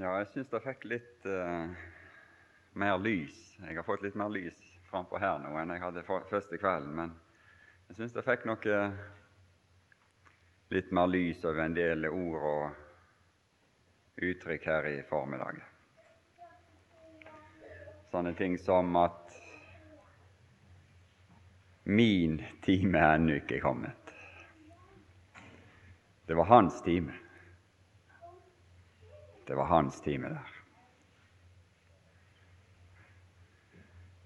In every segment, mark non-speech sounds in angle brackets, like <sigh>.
Ja, jeg syns det fikk litt uh, mer lys. Jeg har fått litt mer lys frampå her nå enn jeg hadde første kvelden. Men jeg syns det fikk noe litt mer lys over en del ord og uttrykk her i formiddag. Sånne ting som at min time er ennå ikke kommet. Det var hans time. Det var hans time der.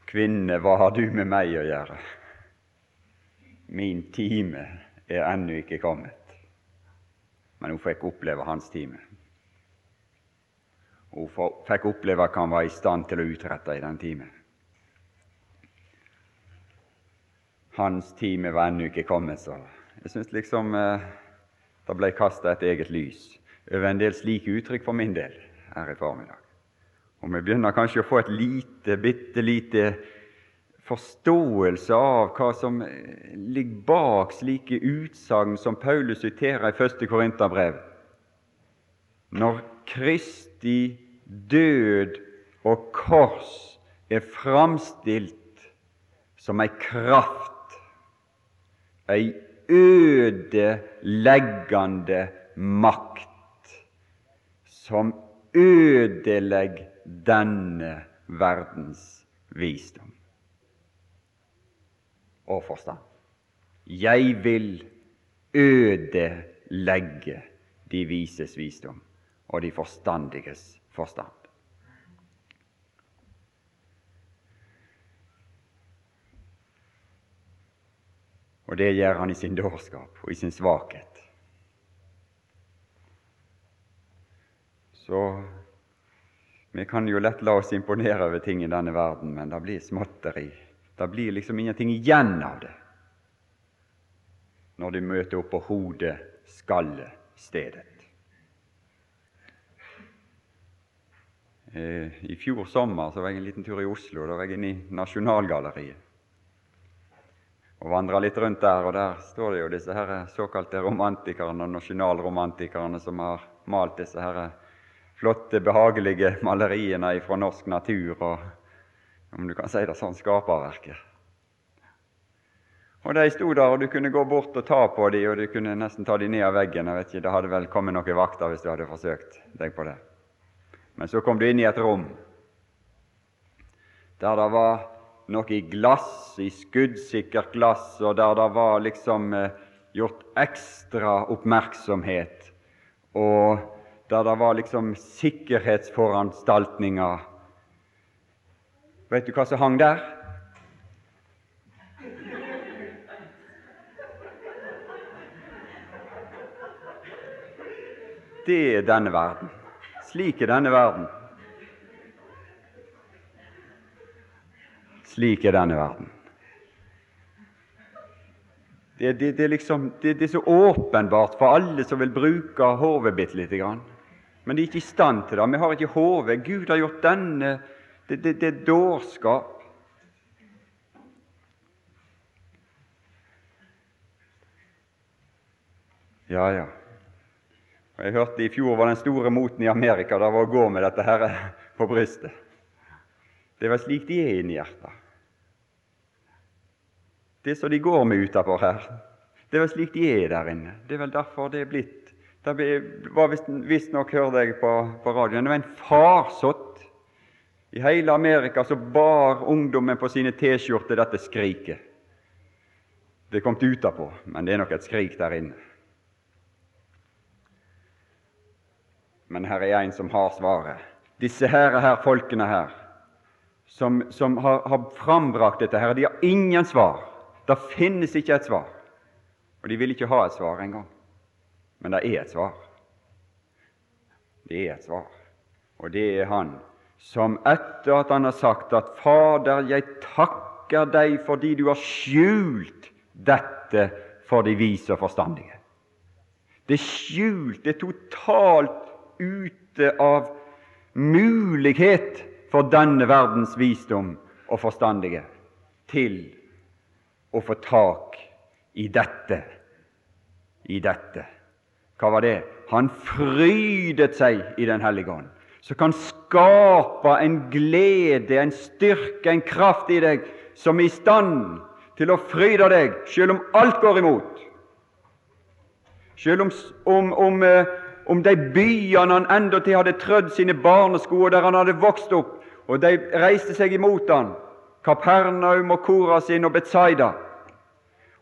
Kvinne, hva har du med meg å gjøre? Min time er ennå ikke kommet. Men hun fikk oppleve hans time. Hun fikk oppleve hva han var i stand til å utrette i den timen. Hans time var ennå ikke kommet, så jeg syns liksom eh, det ble kasta et eget lys over en del slike uttrykk for min del her i formiddag. Og vi begynner kanskje å få et lite, bitte lite forståelse av hva som ligger bak slike utsagn som Paulus siterer i første Korinterbrev. Når Kristi død og kors er framstilt som ei kraft, ei ødeleggende makt som ødelegger denne verdens visdom og forstand. Jeg vil ødelegge de vises visdom og de forstandiges forstand. Og det gjør han i sin dårskap og i sin svakhet. Så vi kan jo lett la oss imponere over ting i denne verden, men det blir småtteri. Det blir liksom ingenting igjen av det når du møter opp på hodet-skallet-stedet. Eh, I fjor sommer så var jeg en liten tur i Oslo. Da var jeg inne i Nasjonalgalleriet og vandra litt rundt der. Og der står det jo disse her såkalte romantikerne og nasjonalromantikerne som har malt disse her flotte, behagelige maleriene fra norsk natur og om du kan si det sånn skaperverket. Og De sto der, og du kunne gå bort og ta på dem, og du kunne nesten ta dem ned av veggen. Jeg vet ikke, Det hadde vel kommet noen vakter hvis du hadde forsøkt deg på det. Men så kom du inn i et rom der det var noe i glass, i skuddsikkert glass, og der det var liksom eh, gjort ekstra oppmerksomhet og der det var liksom sikkerhetsforanstaltninger. Vet du hva som hang der? Det er denne verden. Slik er denne verden. Slik er denne verden. Det, det, det, liksom, det, er så åpenbart for alle som vil bruke hodet bitte lite grann men de er ikke i stand til det. Vi har ikke hode. Gud har gjort denne Det, det, det er dårskap. Ja, ja. Jeg hørte i fjor var den store moten i Amerika det var å gå med dette her <laughs> på brystet. Det var slik de er inni hjertet. Det som de går med utapå her, det vel slik de er der inne. Det er vel derfor det er blitt det var visstnok, hørte jeg på, på radioen, det var en farsott i hele Amerika som bar ungdommen på sine T-skjorter dette skriket. Det kom utapå, men det er nok et skrik der inne. Men her er en som har svaret. Disse her, her folkene her, som, som har, har, frambrakt dette her, de har ingen svar. Det finnes ikke et svar. Og de vil ikke ha et svar engang. Men det er et svar. Det er et svar, og det er Han som etter at Han har sagt at Fader, jeg takker deg fordi du har skjult dette for de vise og forstandige. Det er skjult, det totalt ute av mulighet for denne verdens visdom og forstandige til å få tak i dette, i dette. Hva var det? Han frydet seg i Den hellige ånd, som kan skape en glede, en styrke, en kraft i deg, som er i stand til å fryde deg, selv om alt går imot. Selv om, om, om, eh, om de byene han endatil hadde trødd sine barnesko, der han hadde vokst opp, og de reiste seg imot han, Kapernaum og Korasin og Betzaida,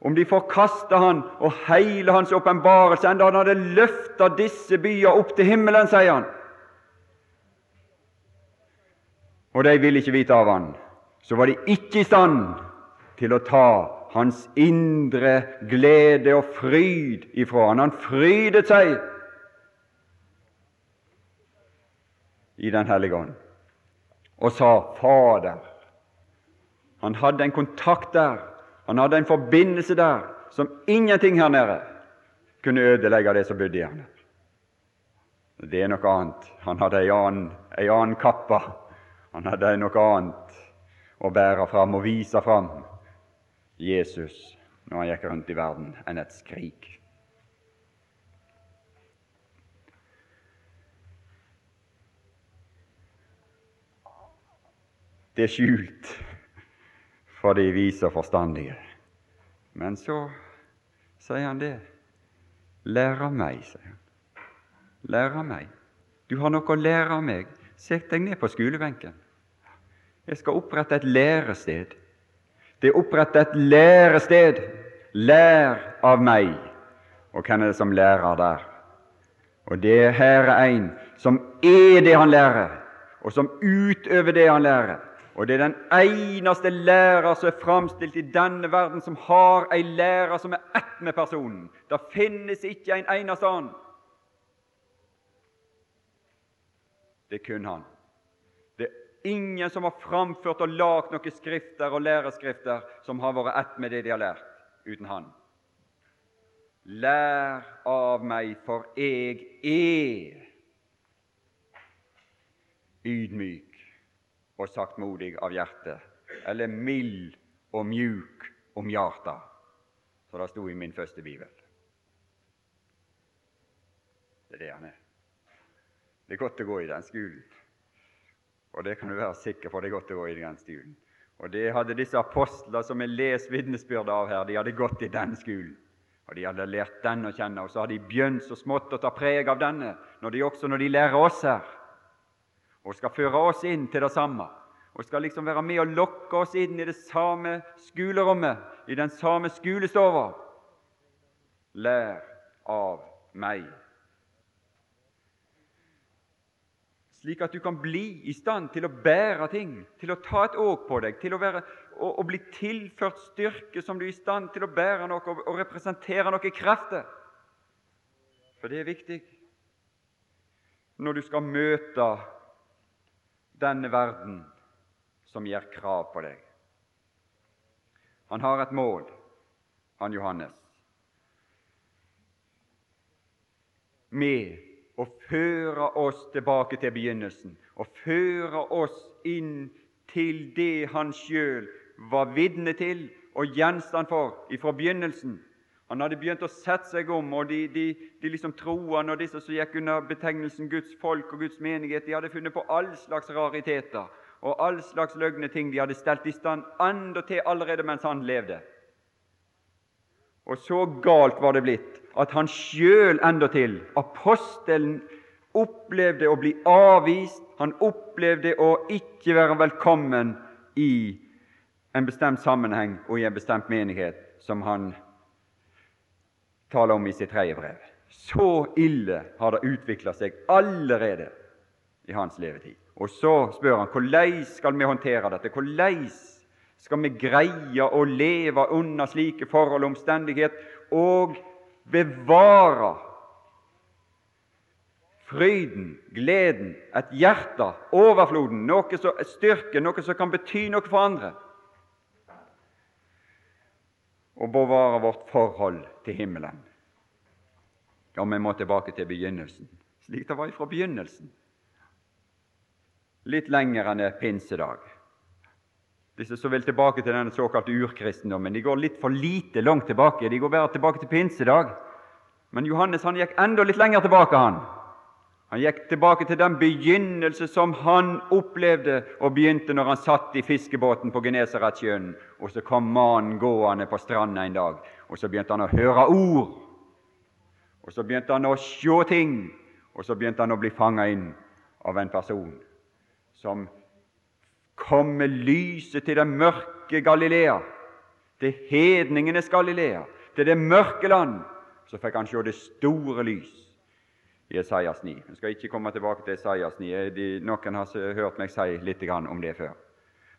om de forkasta han og hele hans åpenbarelse, enda han hadde løfta disse byer opp til himmelen, sier han. Og de ville ikke vite av han, så var de ikke i stand til å ta hans indre glede og fryd ifra han. Han frydet seg i Den hellige ånd og sa Fader. Han hadde en kontakt der, han hadde en forbindelse der som ingenting her nede kunne ødelegge det som bodde i ham. Det er noe annet. Han hadde ei annen, ei annen kappe. Han hadde noe annet å bære fram og vise fram Jesus når han gikk rundt i verden, enn et skrik. Det er skjult for de vise og forstandige. Men så sier han det. Lær av meg, sier han. Lær av meg. Du har noe å lære av meg. Sett deg ned på skolebenken. Jeg skal opprette et lærested. Det er opprettet et lærested. Lær av meg. Og hvem er det som lærer der? Og det her er en som er det han lærer, og som utøver det han lærer. Og det er den eneste lærer som er framstilt i denne verden, som har ei lærer som er ett med personen. Det finnes ikke en eneste annen. Det er kun han. Det er ingen som har framført og lagd noen skrifter og læreskrifter som har vært ett med det de har lært, uten han. Lær av meg, for jeg er ydmyk og saktmodig av hjerte, eller mild og mjuk om hjarta, som det sto i min første bibel. Det er det han er. Det er godt å gå i den skolen. Og det kan du være sikker på, det er godt å gå i den skolen. Og det hadde disse apostler som jeg leser vitnesbyrdet av her, de hadde gått i den skolen. Og de hadde lært den å kjenne, og så har de begynt så smått å ta preg av denne, når de også når de lærer oss her og skal føre oss inn til det samme. Og skal liksom være med og lokke oss inn i det samme skolerommet, i den samme skolestova. Lær av meg. Slik at du kan bli i stand til å bære ting, til å ta et åk på deg, til å, være, å, å bli tilført styrke som du er i stand til å bære noe og, og representere noe krefter. For det er viktig når du skal møte denne verden som gjør krav på deg. Han har et mål, han Johannes, med å føre oss tilbake til begynnelsen og føre oss inn til det han sjøl var vitne til og gjenstand for ifra begynnelsen. Han hadde begynt å sette seg om, og de, de, de liksom troende og disse som gikk under betegnelsen Guds folk og Guds menighet, de hadde funnet på all slags rariteter og all slags løgne ting de hadde stelt i stand til allerede mens han levde. Og så galt var det blitt at han sjøl endatil, apostelen, opplevde å bli avvist, han opplevde å ikke være velkommen i en bestemt sammenheng og i en bestemt menighet, som han taler om i sitt tredje brev. Så ille har det utvikla seg allerede i hans levetid. Og så spør han hvordan skal vi håndtere dette? Hvordan skal vi greie å leve under slike forhold og omstendighet og bevare fryden, gleden, et hjerte, overfloden, noe som styrke, noe som kan bety noe for andre? Og bevare vårt forhold til himmelen. Ja, vi må tilbake til begynnelsen, slik det var fra begynnelsen litt lenger enn pinsedag. Disse som vil tilbake til denne såkalte urkristendommen, de går litt for lite langt tilbake. De går bare tilbake til pinsedag. Men Johannes han gikk enda litt lenger tilbake. Han Han gikk tilbake til den begynnelse som han opplevde og begynte når han satt i fiskebåten på Genesaretsjøen. Og så kom mannen gående på stranda en dag, og så begynte han å høre ord. Og så begynte han å se ting, og så begynte han å bli fanga inn av en person som kom med lyset til det mørke Galilea, til hedningenes Galilea, til det mørke land. Så fikk han se det store lys i Esaias 9. Jeg skal ikke komme tilbake til Esaias 9. De, noen har hørt meg si litt om det før.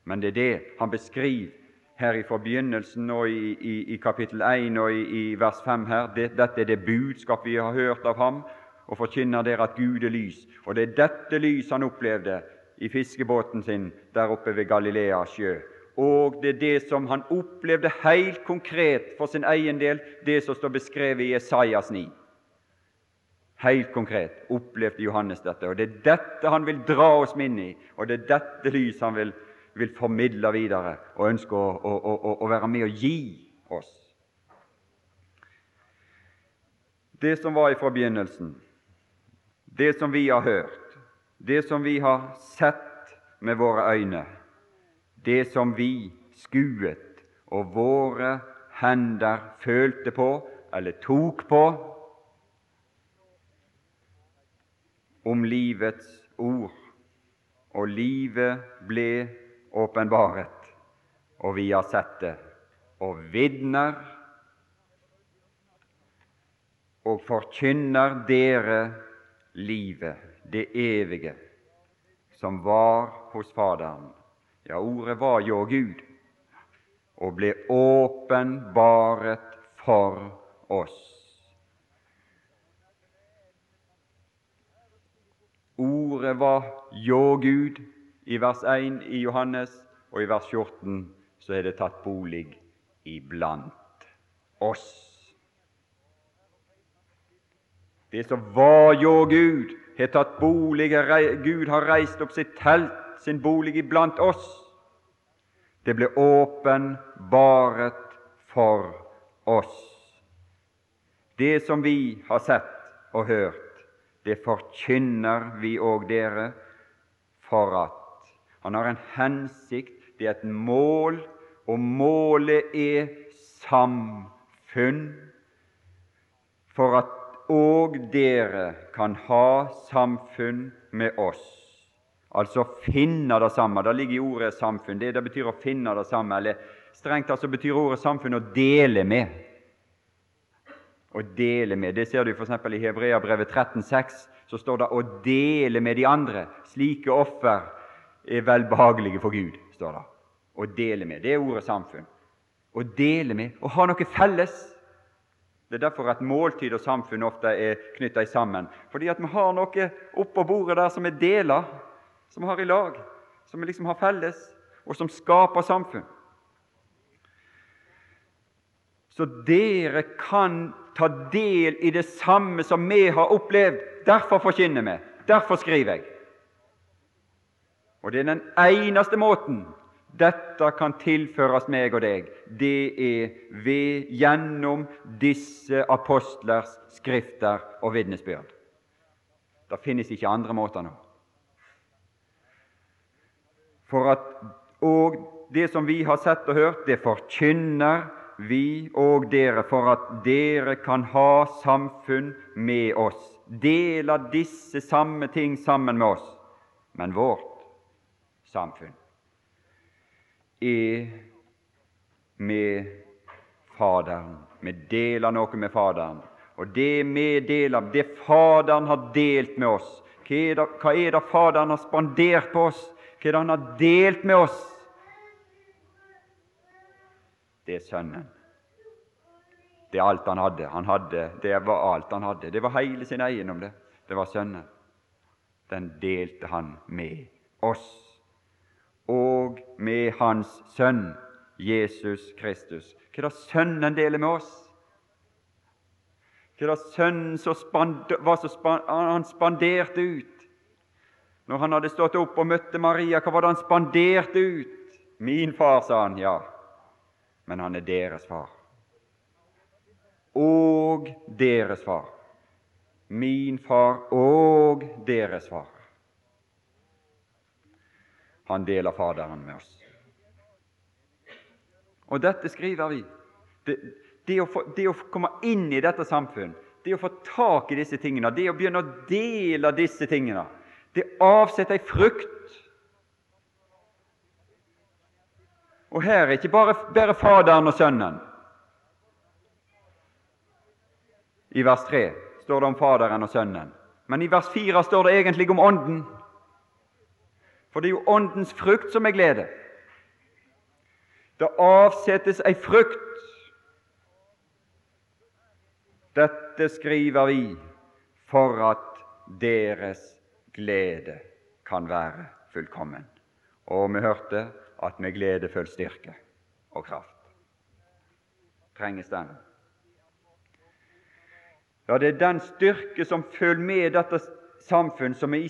Men det er det han beskriver her i forbegynnelsen og i, i, i kapittel 1 og i, i vers 5 her. Det, dette er det budskap vi har hørt av ham, og forkynner dere at Gud er lys. Og det er dette lys han opplevde i fiskebåten sin der oppe ved Galilea sjø. Og det er det som han opplevde helt konkret for sin egen del, det som står beskrevet i Esaias 9. Helt konkret opplevde Johannes dette, og det er dette han vil dra oss inn i, og det er dette lys han vil, vil formidle videre og ønsker å, å, å, å være med og gi oss. Det som var ifra forbegynnelsen, det som vi har hørt, det som vi har sett med våre øyne, det som vi skuet og våre hender følte på eller tok på, om livets ord, og livet ble åpenbaret, og vi har sett det, og vitner og forkynner dere livet, det evige, som var hos Faderen. Ja, ordet var jo Gud, og ble åpenbaret for oss. Ordet var jo Gud i vers 1 i Johannes, og i vers 14 så er det tatt bolig iblant oss. Det som var jo Gud, har tatt bolig Gud har reist opp sitt telt, sin bolig iblant oss. Det ble åpenbaret for oss. Det som vi har sett og hørt, det forkynner vi òg dere, for at Han har en hensikt, det er et mål, og målet er samfunn, for at òg dere kan ha samfunn med oss. Altså finne det samme. Det ligger i ordet samfunn. Det, det betyr å finne det samme. Eller strengt tatt så betyr ordet samfunn å dele med å dele med. Det ser du f.eks. i Hebreabrevet 13,6. Så står det 'å dele med de andre'. Slike offer er velbehagelige for Gud. står det. Å dele med. Det er ordet samfunn. Å dele med, å ha noe felles. Det er derfor at måltid og samfunn ofte er knytta sammen. Fordi at vi har noe oppå bordet der som er deler, som vi har i lag, som vi liksom har felles, og som skaper samfunn. Så dere kan ta del i det samme som vi har opplevd. Derfor forkynner vi. Derfor skriver jeg. Og det er den eneste måten dette kan tilføres meg og deg. Det er ved gjennom disse apostlers skrifter og vitnesbyrd. Det finnes ikke andre måter nå. For at òg det som vi har sett og hørt, det forkynner vi og dere for at dere kan ha samfunn med oss, Dela disse samme ting sammen med oss. Men vårt samfunn er med Faderen. Vi deler noe med Faderen. Og det vi deler, det Faderen har delt med oss Hva er det, hva er det Faderen har spandert på oss? Hva er det Han har delt med oss? Det er Sønnen. Det er alt han hadde. Han hadde. Det var alt han hadde. Det var hele sin eiendom, det. Det var Sønnen. Den delte han med oss og med Hans Sønn, Jesus Kristus. Hva er det Sønnen deler med oss? Hva er det Sønnen span, han spanderte ut? Når han hadde stått opp og møtte Maria, hva var det han spanderte ut? Min far, sa han. Ja, men han er deres far. Og deres far. min far og deres far. Han deler Faderen med oss. Og dette skriver vi. Det, det, å få, det, å komme inn i dette samfunn, det å få tak i disse tingene, det å begynne å dele disse tingene, det avsetter ei frukt. Og her er ikke bare, bare Faderen og Sønnen. I vers 3 står det om Faderen og Sønnen, men i vers 4 står det egentlig om Ånden. For det er jo Åndens frukt som er glede. Det avsettes ei frukt. Dette skriver vi for at deres glede kan være fullkommen. Og vi hørte at med glede følger styrke og kraft. Trenges den? Ja, det er den styrke som følger med dette samfunn, som har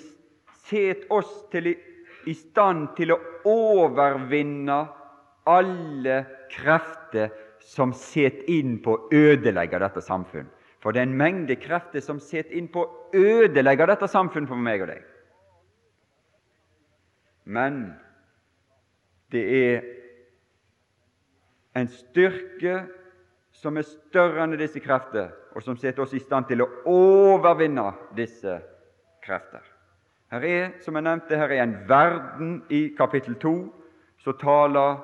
sett oss til i, stand til å overvinne alle krefter som set inn på å ødelegge dette samfunn. For det er en mengde krefter som set inn på å ødelegge dette samfunn for meg og deg. Men det er en styrke som er større enn disse krefter, og som setter oss i stand til å overvinne disse krefter. Her er, som jeg nevnte, her er en verden i kapittel 2. Så taler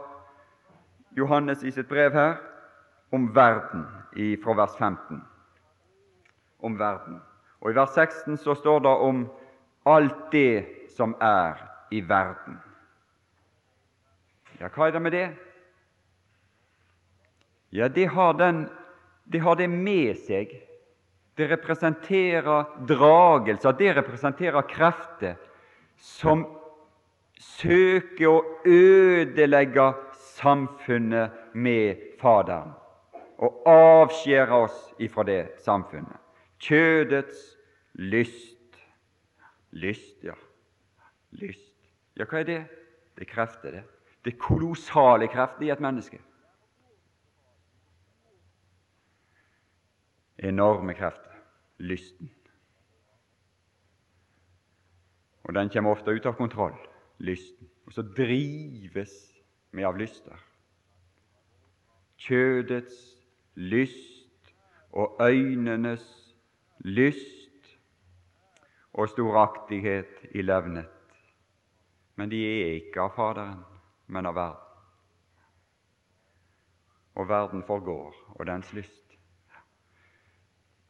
Johannes i sitt brev her om verden fra vers 15 om verden. Og I vers 16 så står det om alt det som er i verden. Ja, hva er det med det? Ja, det har, den, det, har det med seg. Det representerer dragelser, det representerer krefter som søker å ødelegge samfunnet med Faderen og avskjære oss ifra det samfunnet. Kjødets lyst. Lyst, ja. Lyst. Ja, hva er det? Det er krefter, det. Det kolossale krefter i et menneske. Enorme krefter. Lysten. Og den kommer ofte ut av kontroll, lysten. Og så drives vi av lyster. Kjødets lyst og øynenes lyst og storaktighet i levnet. Men de er ikke av Faderen, men av verden. Og verden forgår, og dens lyst.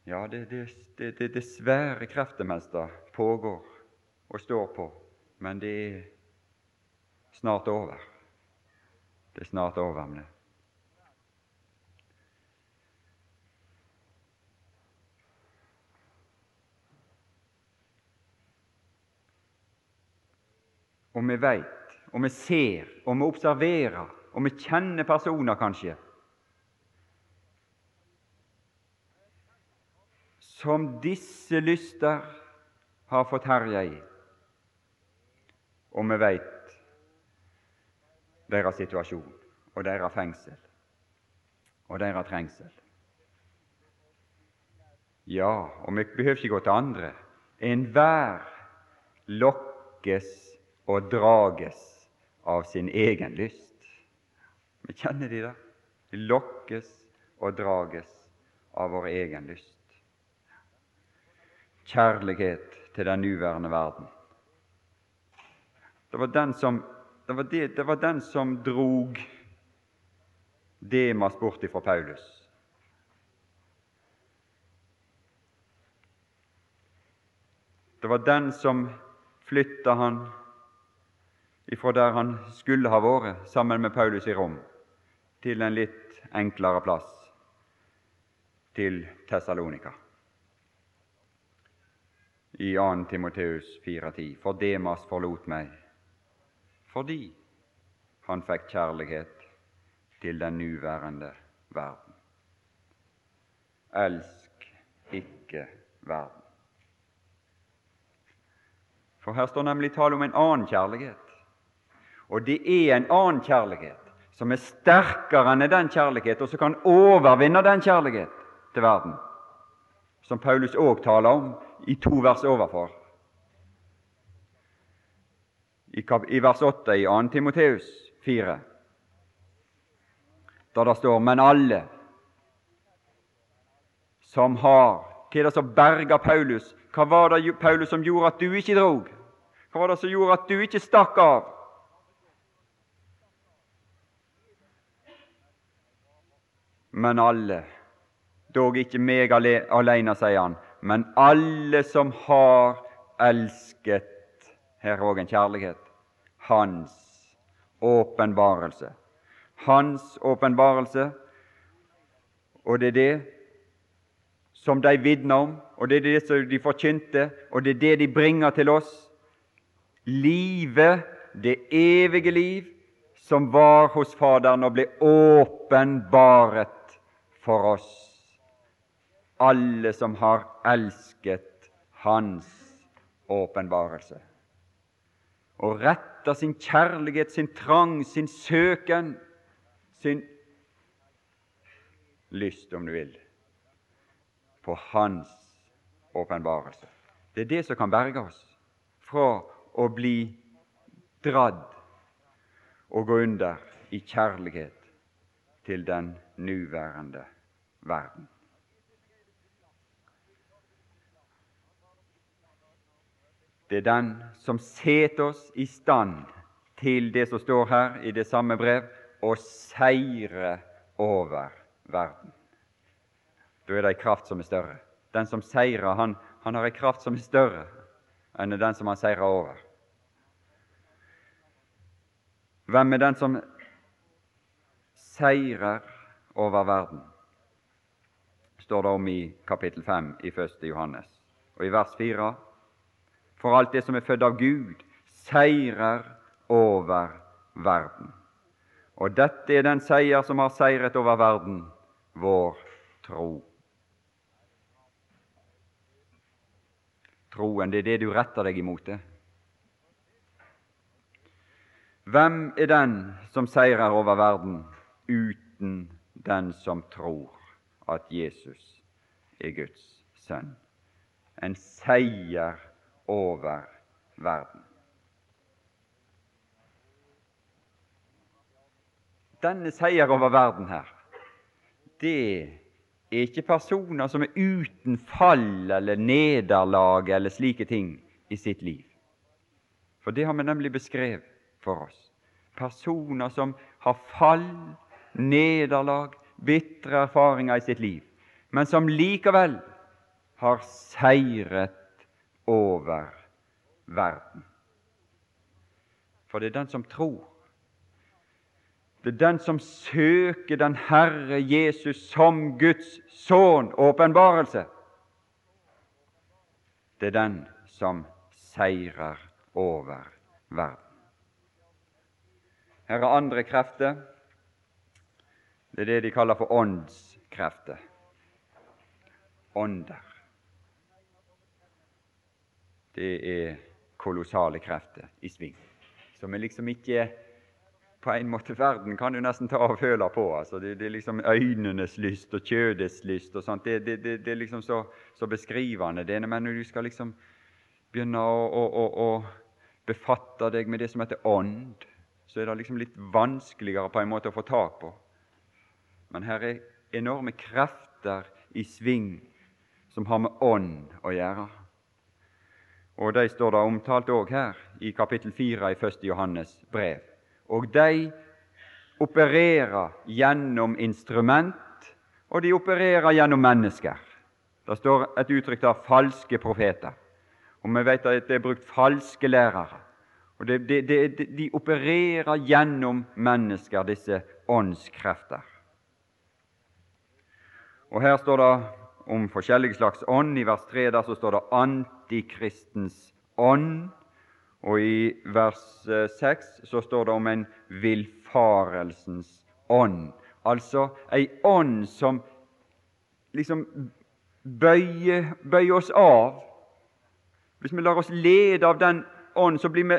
Ja, det, det, det, det, svære krefter pågår og står på, men det er snart over. Det er snart over med det. og vi veit, og vi ser, og vi observerer, og vi kjenner personer, kanskje, som disse lyster har fått herje i. Og vi veit deres situasjon og deres fengsel og deres trengsel. Ja, og vi behøver ikke gå til andre. Enhver lokkes og drages av sin egen lyst. Vi kjenner de da. De lokkes og drages av vår egen lyst. Kjærlighet til den nuværende verden. Det var den som, det var det, det var den som drog Demas bort ifra Paulus. Det var den som flytta han ifra der han skulle ha vært sammen med Paulus i Rom, til en litt enklere plass, til Tessalonika. I 2. Timoteus 4,10.: For Demas forlot meg fordi han fikk kjærlighet til den nuværende verden. Elsk ikke verden. For her står nemlig tale om en annen kjærlighet. Og det er en annen kjærlighet som er sterkere enn den kjærlighet, og som kan overvinne den kjærlighet til verden. som Paulus òg taler om i to vers overfor. I, vers 8 i 2. Timoteus 4, da det står 'men alle som har Hva er det som berga Paulus? Hva var det Paulus som gjorde at du ikke drog? Hva var det som gjorde at du ikke stakk av? Men alle, dog ikke meg alene, sier han, men alle som har elsket Her er òg en kjærlighet. Hans åpenbarelse. Hans åpenbarelse, og det er det som de vitner om, og det er det som de forkynte, og det er det de bringer til oss. Livet, det evige liv, som var hos Faderen og ble åpenbaret for oss, alle som har elsket Hans åpenbarelse, og retter sin kjærlighet, sin trang, sin søken, sin lyst, om du vil, på Hans åpenbarelse. Det er det som kan berge oss fra å bli dradd og gå under i kjærlighet til den nuværende verden. Det er den som setter oss i stand til det som står her i det samme brev, å seire over verden. Da er det ei kraft som er større. Den som seirer, han, han har ei kraft som er større enn den som han seirer over. Hvem er den som seirer over verden? står det om i kapittel 5 i 1. Johannes. Og i vers 4 For alt det som er født av Gud, seirer over verden. Og dette er den seier som har seiret over verden, vår tro. Troen, det er det du retter deg imot. det. Hvem er den som seirer over verden uten den som tror at Jesus er Guds sønn? En seier over verden. Denne seier over verden her, det er ikke personer som er uten fall eller nederlag eller slike ting i sitt liv. For det har vi nemlig beskrevet for oss. Personer som har fall, nederlag, bitre erfaringer i sitt liv, men som likevel har seiret over verden. For det er den som tror det er den som søker den Herre Jesus som Guds sønn, åpenbarelse. Det er den som seirer over verden. Her er andre krefter. Det er det de kaller for åndskrefter. Ånder. Det er kolossale krefter i sving, som er liksom ikke på en måte verden kan du nesten ta føle på. Altså, det, det, er liksom øynenes lyst og kjødets lyst og sånt. Det, det, det er liksom så, så, beskrivende. det Men når du skal liksom begynne å, å, å, å befatte deg med det som heter ånd, så er det liksom litt vanskeligere på en måte å få tak på. Men her er enorme krefter i sving som har med ånd å gjøre. Og De står da omtalt òg her i kapittel 4 i 1. Johannes brev og de opererer gjennom instrument, og de opererer gjennom mennesker. Det står et uttrykk der 'falske profeter', og vi vet at det er brukt falske lærere. Og det, det, det, De opererer gjennom mennesker, disse åndskrefter. Og Her står det om forskjellige slags ånd. I vers 3 der så står det 'antikristens ånd'. Og i vers 6 eh, så står det om en villfarelsens ånd, altså ei ånd som liksom bøyer, bøyer oss av. Hvis vi lar oss lede av den ånd, så blir vi,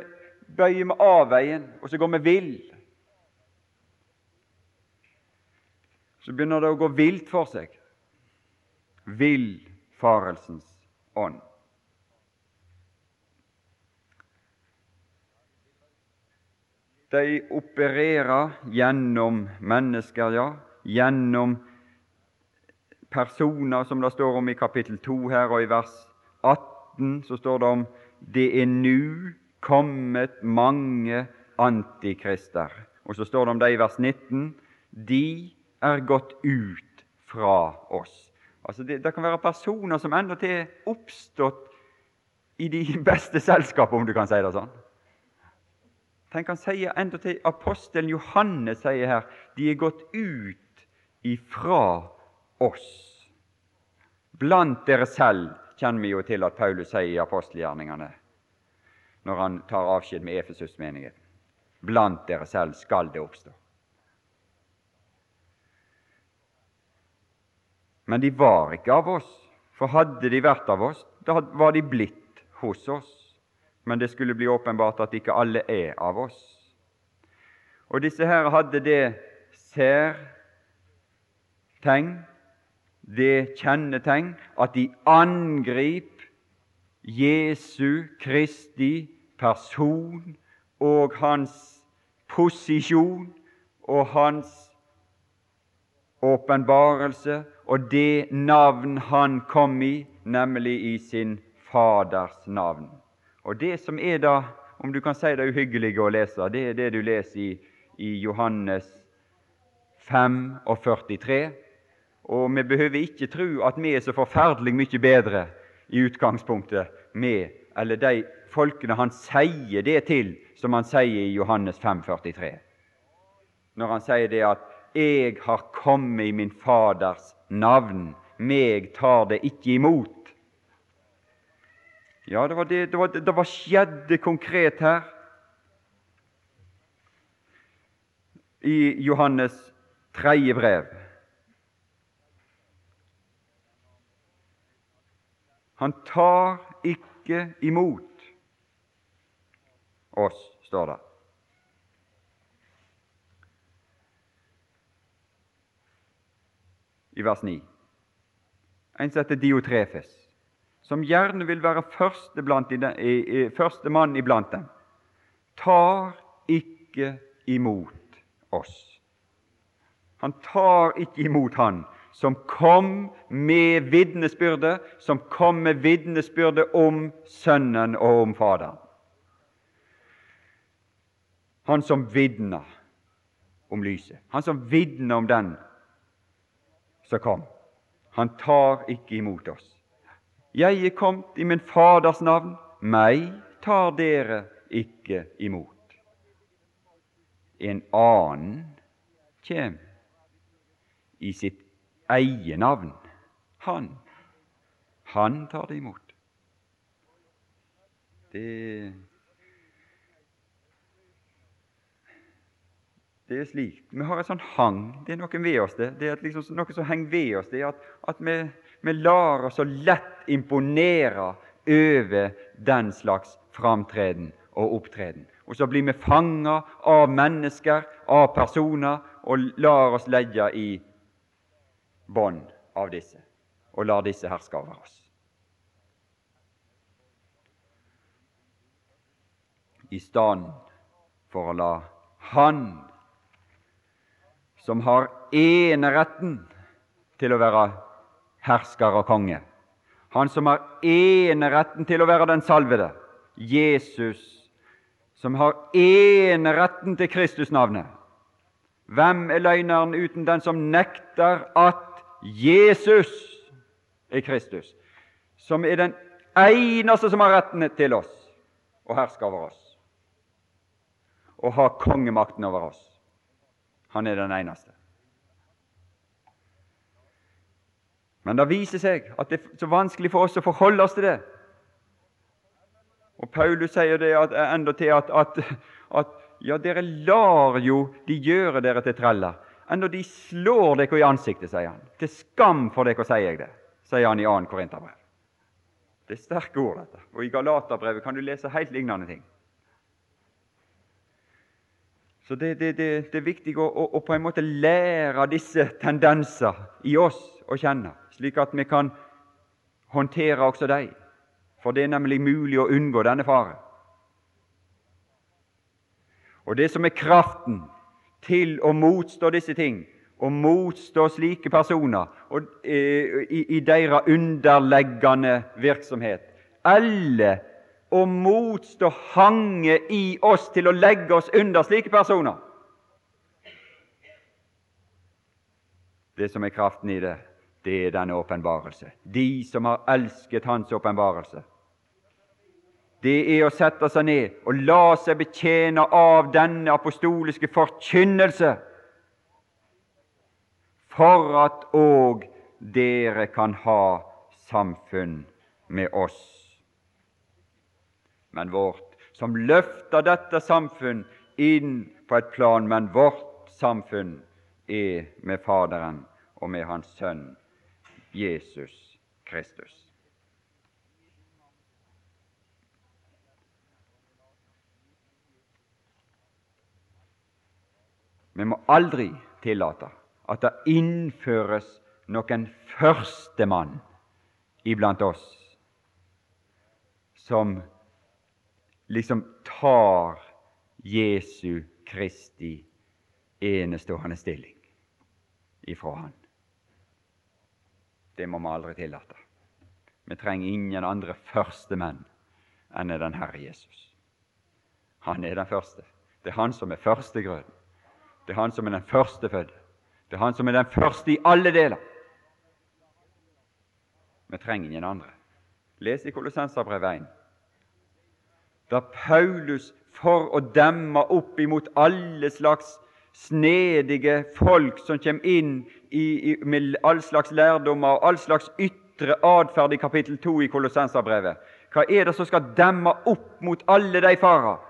bøyer vi av veien, og så går vi vill. Så begynner det å gå vilt for seg. Vill villfarelsens ånd. De opererer gjennom mennesker, ja, gjennom personer, som det står om i kapittel 2 her, og i vers 18 så står det om det er nu kommet mange antikrister. Og så står det om det i vers 19 de er gått ut fra oss. Altså det, det kan være personer som endatil er oppstått i de <laughs> beste selskap, om du kan si det sånn. Tenk han sier endatil Apostelen Johannes sier her de er gått ut ifra oss. Blant dere selv kjenner vi jo til at Paulus sier i apostelgjerningene når han tar avskjed med Efesus-menigheten. Blant dere selv skal det oppstå. Men de var ikke av oss, for hadde de vært av oss, da var de blitt hos oss. Men det skulle bli åpenbart at ikke alle er av oss. Og disse her hadde det særtegn, det kjennetegn, at de angrip Jesu Kristi person og hans posisjon og hans åpenbarelse og det navn han kom i, nemlig i sin Faders navn. Og Det som er da, om du kan si det uhyggelige å lese, det er det du leser i, i Johannes 5 og 43. Og vi behøver ikke tro at vi er så forferdelig mye bedre i utgangspunktet med eller de folkene han sier det til, som han sier i Johannes 5, 43. Når han sier det at 'Jeg har kommet i min Faders navn, meg tar det ikke imot'. Ja, det var det, det, var, det var skjedde konkret her. I Johannes tredje brev. Han tar ikke imot oss, står det. I vers 9. En som heter Diotrefes som gjerne vil være første, første iblant dem, tar ikke imot oss. Han tar ikke imot Han som kom med vitnesbyrde, som kom med vitnesbyrde om Sønnen og om Faderen. Han som vitna om lyset, han som vitna om den som kom. Han tar ikke imot oss. Jeg er kommet i min Faders navn, meg tar dere ikke imot. En annen kjem i sitt eget navn. Han, han tar det imot. Det Det er slik. Vi har et sånn hang. Det er noe ved oss, det. Det er liksom noe som henger ved oss. Det er at, at vi, vi lar oss så lett imponere over den slags framtreden og opptreden. Og så blir vi fanga av mennesker, av personer, og lar oss legge i bånd av disse, og lar disse herske over oss. I stedet for å la Han som har eneretten til å være hersker og konge. Han som har eneretten til å være den salvede. Jesus, som har eneretten til Kristusnavnet. Hvem er løgneren uten den som nekter at Jesus er Kristus? Som er den eneste som har retten til oss og hersker over oss og har kongemakten over oss. Han er den eneste. Men det viser seg at det er så vanskelig for oss å forholde oss til det. Og Paulus sier det at, enda til at, at, at, ja, dere lar jo de gjøre dere til treller. Enda de slår dere i ansiktet, sier han. Til skam for dere, sier jeg det, sier han i 2. Korinterbrev. Det er sterke ord, dette. Og i Galaterbrevet kan du lese helt lignende ting. Så det, det, det, det er viktig å, å, å, på en måte lære disse tendenser i oss å kjenne, slik at vi kan håndtere også dem, for det er nemlig mulig å unngå denne faren. Og det som er kraften til å motstå disse ting, å motstå slike personer og, eh, i, i deres underleggende virksomhet Alle å motstå hange i oss til å legge oss under slike personer. Det som er kraften i det, det er denne åpenbarelse. De som har elsket Hans åpenbarelse. Det er å sette seg ned og la seg betjene av denne apostoliske forkynnelse, for at òg dere kan ha samfunn med oss. Men vårt, som løfter dette samfunn inn på et plan, men vårt samfunn er med Faderen og med Hans Sønn Jesus Kristus. Vi må aldri tillate at det innføres noen førstemann iblant oss som liksom tar Jesu Kristi enestående stilling ifra Han. Det må vi aldri tillate. Vi trenger ingen andre førstemenn enn den Herre Jesus. Han er den første. Det er han som er førstegrøden. Det er han som er den førstefødte. Det er han som er den første i alle deler. Vi trenger ingen andre. Les i Kolossenserbrevet 1. Da Paulus, for å demme opp imot alle slags snedige folk som kommer inn i, i, med all slags lærdommer og all slags ytre atferd i kapittel 2 i Kolossenserbrevet. Hva er det som skal demme opp mot alle de farer?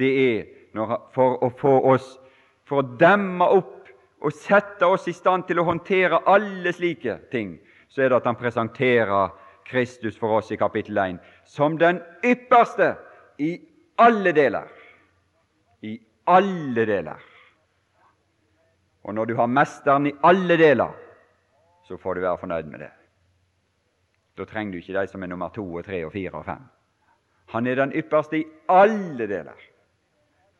Det er når, for å få oss For å demme opp og sette oss i stand til å håndtere alle slike ting, så er det at han presenterer Kristus for oss i kapittel 1 som den ypperste i alle deler. I alle deler. Og når du har Mesteren i alle deler, så får du være fornøyd med det. Da trenger du ikke de som er nummer to og tre og fire og fem. Han er den ypperste i alle deler.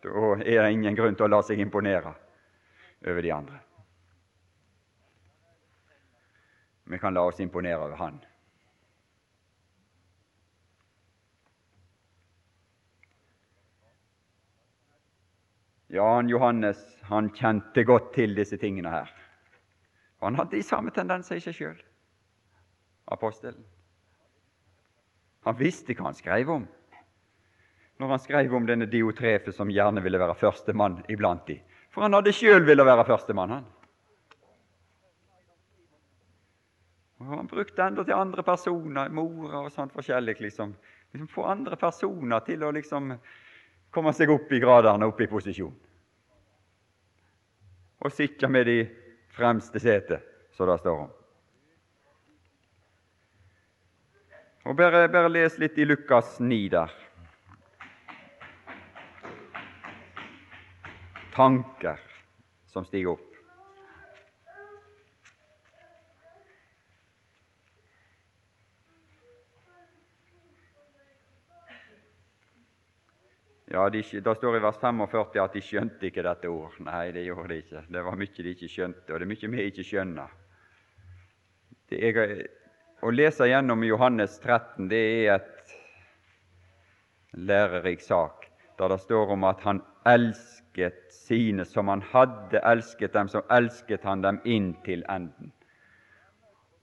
Da er det ingen grunn til å la seg imponere over de andre. Vi kan la oss imponere over Han. Jan Johannes han kjente godt til disse tingene her. Han hadde de samme tendenser i seg sjøl, apostelen. Han visste hva han skrev om når han skrev om denne Diotrefe som gjerne ville være førstemann iblant de. For han hadde sjøl ville være førstemann, han. Og Han brukte enda til andre personer, mora og sånt forskjellig. liksom. liksom Få andre personer til å liksom komme seg opp i gradene, opp i posisjon. Og sitte med de fremste setet, som det står om. Og bare, bare les litt i Lukas 9 der. Tanker som stiger opp. Ja, de, Det står i vers 45 at de skjønte ikke dette ord. Nei, det gjorde de ikke. Det var mye de ikke skjønte, og det er mye vi ikke skjønner. Er, å lese gjennom Johannes 13 det er et lærerik sak, der det står om at han elsket sine som han hadde elsket dem, så elsket han dem inn til enden.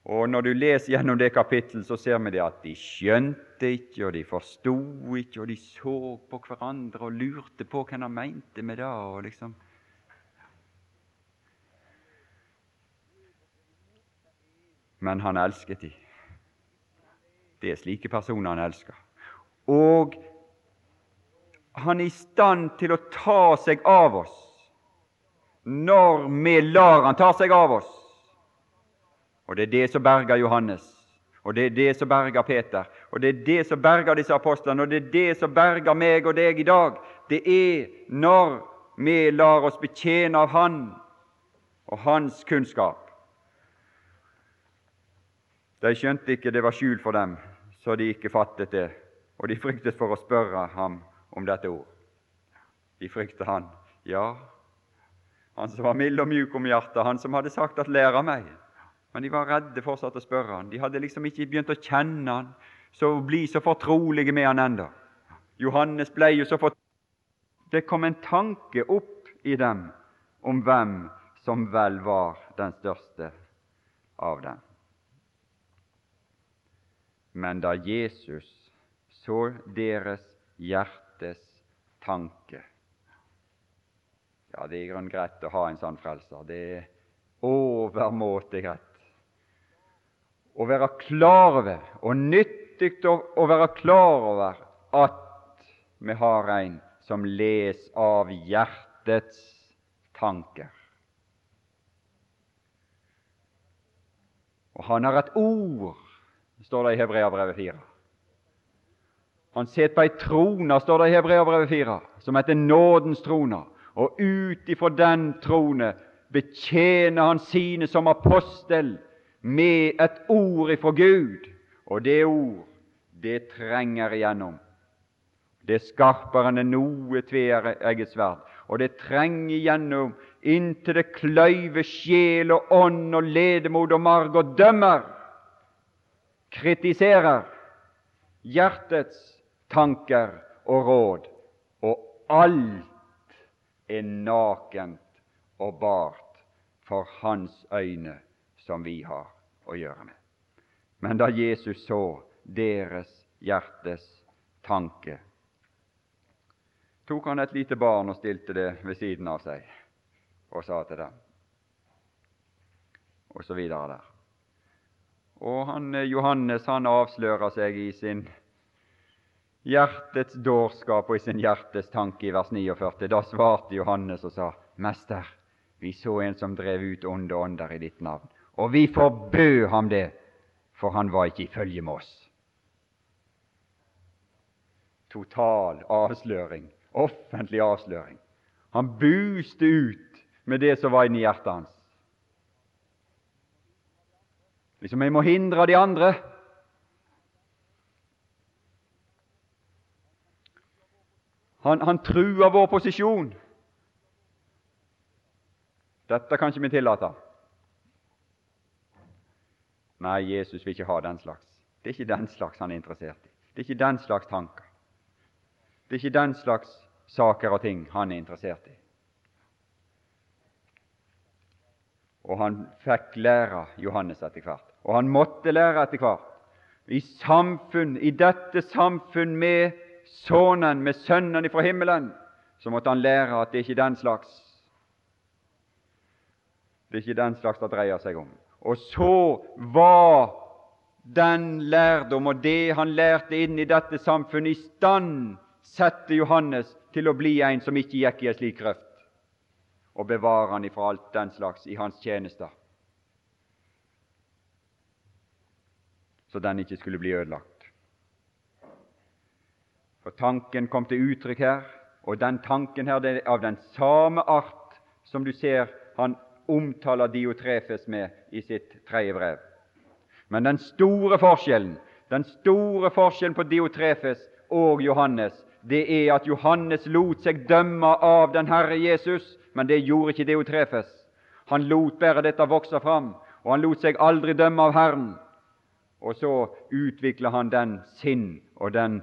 Og Når du leser gjennom det kapittelet, så ser vi det at de skjønte ikke, og de forsto ikke, og de så på hverandre og lurte på hva han mente med det. og liksom... Men han elsket de. Det er slike personer han elsker. Og han er i stand til å ta seg av oss når vi lar han ta seg av oss. Og Det er det som berger Johannes, og det er det som berger Peter, og det er det som berger disse apostlene, og det er det som berger meg og deg i dag. Det er når vi lar oss betjene av Han og Hans kunnskap. De skjønte ikke det var skjult for dem, så de ikke fattet det, og de fryktet for å spørre ham om dette ord. De fryktet han, ja, han som var mild og mjuk om hjertet, han som hadde sagt at 'lære meg'. Men de var redde fortsatt å spørre han. De hadde liksom ikke begynt å kjenne han, så bli så fortrolige med han enda. Johannes ble jo så fortrolig. Det kom en tanke opp i dem om hvem som vel var den største av dem. Men da Jesus så deres hjertes tanke Ja, det er i grunnen greit å ha en sånn frelser. Det er overmåte greit. Å være klar over, og nyttig å være klar over, at vi har en som les av hjertets tanker. Og han har et ord, står det i Hebreabrevet 4. Han sitter på ei trone, står det i Hebreabrevet 4, som heter nådens trone. Og ut ifra den trone betjener han sine som apostel med et ord ifra Gud. Og det ord, det trenger igjennom. Det er skarpere enn noe tveegget sverd. Og det trenger igjennom inntil det kløyver sjel og ånd og ledemod og marg og dømmer, kritiserer hjertets tanker og råd, og alt er nakent og bart for hans øyne som vi har å gjøre med. Men da Jesus så deres hjertes tanke, tok han et lite barn og stilte det ved siden av seg og sa til dem og så videre der. Og han, Johannes han avslører seg i sin hjertets dårskap og i sin hjertes tanke i vers 49. Da svarte Johannes og sa, Mester, vi så en som drev ut onde ånder i ditt navn, og vi forbød ham det, for han var ikke i følge med oss. Total avsløring, offentlig avsløring. Han buste ut med det som var inni hjertet hans. Liksom vi må hindre de andre. Han, han truer vår posisjon. Dette kan ikke vi tillate. Nei, Jesus vil ikke ha den slags. Det er ikke den slags han er interessert i. Det er ikke den slags tanker. Det er ikke den slags saker og ting han er interessert i. Og han fikk lære Johannes etter hvert. Og han måtte lære etter hvert. I samfunn, i dette samfunn med Sønnen, med Sønnen fra himmelen, så måtte han lære at det er ikke den slags Det er ikke den slags det dreier seg om. Og så var den lærdom og det han lærte inn i dette samfunnet, i stand sette Johannes til å bli en som ikke gikk i en slik grøft og bevare han ifra alt den slags i hans tjenester, så den ikke skulle bli ødelagt. For tanken kom til uttrykk her, og den tanken her det er av den samme art som du ser han omtaler Diotrefes med i sitt tredje brev. Men den store forskjellen den store forskjellen på Diotrefes og Johannes, det er at Johannes lot seg dømme av den Herre Jesus men det gjorde ikke Diotrefes. Han lot bare dette vokse fram, og han lot seg aldri dømme av Herren. Og så utvikler han den sinn og den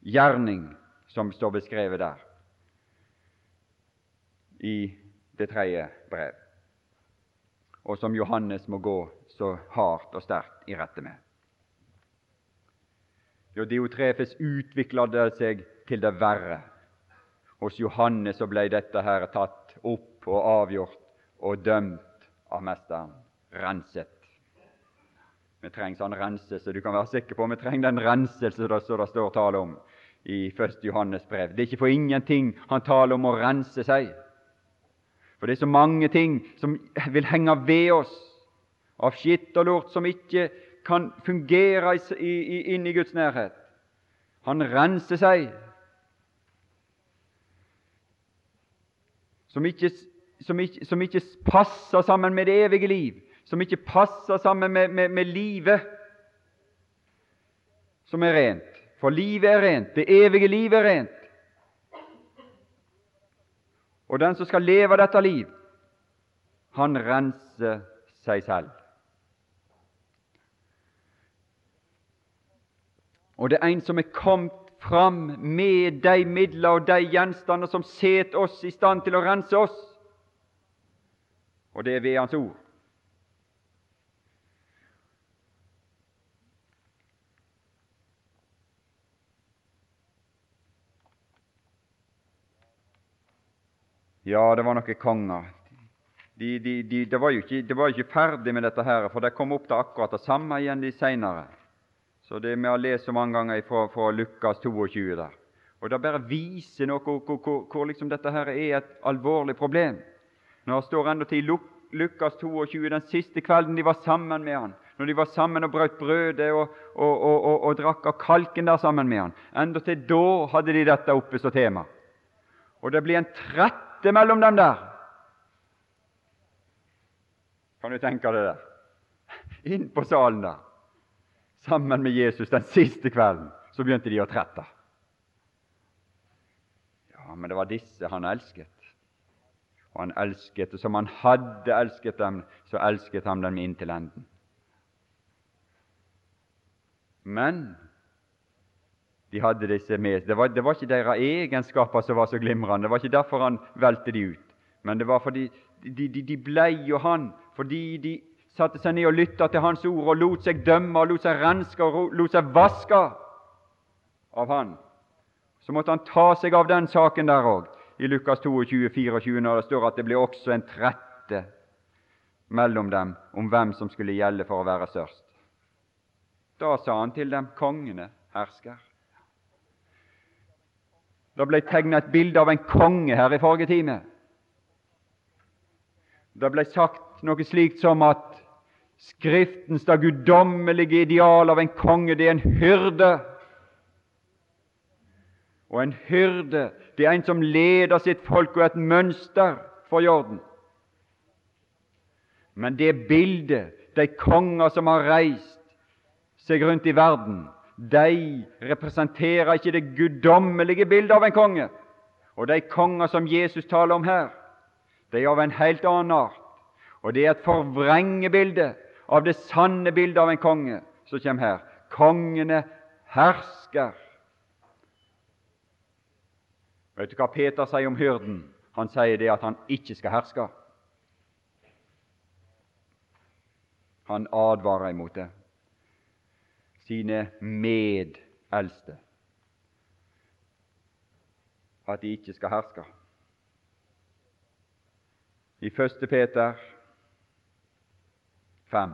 gjerning som står beskrevet der i det tredje brev, og som Johannes må gå så hardt og sterkt i rette med. Jo, Diotrefes utvikla det seg til det verre. Hos Johannes så ble dette her tatt opp og avgjort og dømt av Mesteren, renset. Vi trenger sånn renselse. Du kan være sikker på vi trenger den renselse som det står tale om i 1. Johannes brev. Det er ikke for ingenting han taler om å rense seg. For det er så mange ting som vil henge ved oss av skitt og lort som ikke kan fungere inn i Guds nærhet. Han renser seg som ikke, som, ikke, som ikke, passer sammen med det evige liv, som ikke passer sammen med, med, med livet som er rent, for livet er rent, det evige livet er rent. Og den som skal leve dette liv, han renser seg selv. Og det er en som er kommet fram med de midler og de gjenstander som setter oss i stand til å rense oss, og det er ved Hans ord. Ja, det var noen konger. De, de, de, det, var jo ikke, det var ikke ferdig med dette, her, for det kom opp til akkurat det samme igjen de senere. Så det Vi har lest så mange ganger fra, fra Lukas 22 der. Og Det bare viser noe hvor, hvor, hvor liksom dette her er et alvorlig problem. Når det står enda til Lukas 22, den siste kvelden de var sammen med han, når de var sammen og brøt brødet og, og, og, og drakk av kalken der sammen med han, enda til da hadde de dette oppe som tema. Og det blir en trette mellom dem der. Kan du tenke deg det? Inn på salen der sammen med Jesus den siste kvelden, så begynte de å trette. Ja, men det var disse han elsket. Og han elsket, og som han hadde elsket dem, så elsket han dem inn til enden. Men de hadde disse med det var, det var ikke deres egenskaper som var så glimrende. Det var ikke derfor han velte de ut. Men det var fordi de, de, de blei jo han fordi de satte seg ned og lytta til Hans ord og lot seg dømme og lot seg renske og lot seg vaske av Han, så måtte han ta seg av den saken der òg, i Lukas 22, 24, når det står at det ble også en trette mellom dem om hvem som skulle gjelde for å være størst. Da sa han til dem, kongene hersker. Det ble tegnet et bilde av en konge her i forrige time. Det ble sagt noe slikt som at Skriftens da guddommelige ideal av en konge, det er en hyrde. Og en hyrde, det er en som leder sitt folk og er et mønster for jorden. Men det bildet, de konger som har reist seg rundt i verden, de representerer ikke det guddommelige bildet av en konge. Og de konger som Jesus taler om her, de er av en helt annen art. Og det er et forvrengebilde av det sanne bildet av en konge som kommer her. Kongene hersker. Vet du hva Peter sier om hyrden? Han sier det at han ikke skal herske. Han advarer imot det. Sine medeldste. At de ikke skal herske. I 1. Peter 5.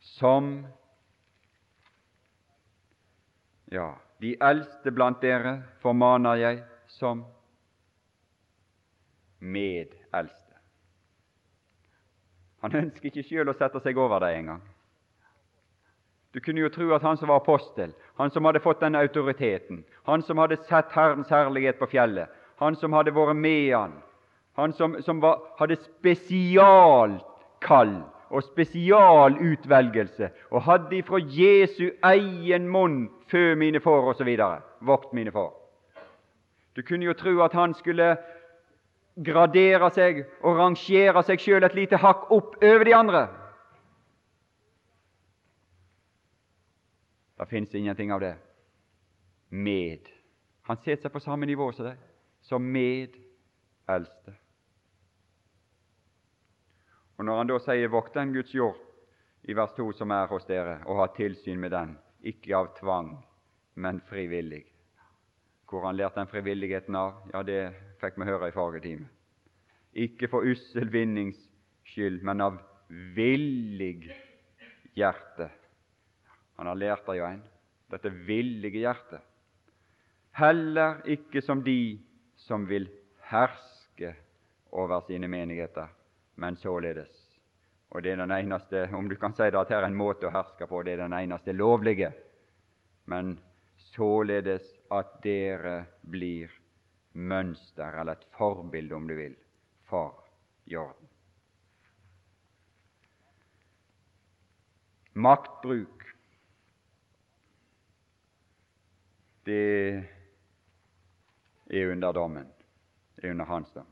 Som Ja, de eldste blant dere formaner jeg som medeldste. Han ønsker ikke sjøl å sette seg over dem engang. Du kunne jo tro at han som var apostel, han som hadde fått den autoriteten, han som hadde sett Herrens herlighet på fjellet, han som hadde vært med han, han som, som var, hadde spesialkall og spesialutvelgelse, og hadde ifra Jesu egen munn fø mine får osv. vokt mine får. Du kunne jo tro at han skulle gradere seg og rangere seg sjøl et lite hakk opp over de andre. Det fins ingenting av det. Med. Han setter seg på samme nivå som deg, som medeldste. Og Når han da sier 'vokt den Guds jord' i vers 2 som er hos dere, og ha tilsyn med den, ikke av tvang, men frivillig. Hvor han lærte den frivilligheten av, ja, det fikk vi høre i forrige time. Ikke for ussel vinnings skyld, men av villig hjerte han har lært det jo en, dette villige hjertet. Heller ikke som de som vil herske over sine menigheter, men således. Og det er den eneste, om du kan si det at her er en måte å herske på, det er den eneste lovlige. Men således at dere blir mønster, eller et forbilde, om du vil, for jorden. Maktbruk, det er under dommen, er under hans dom.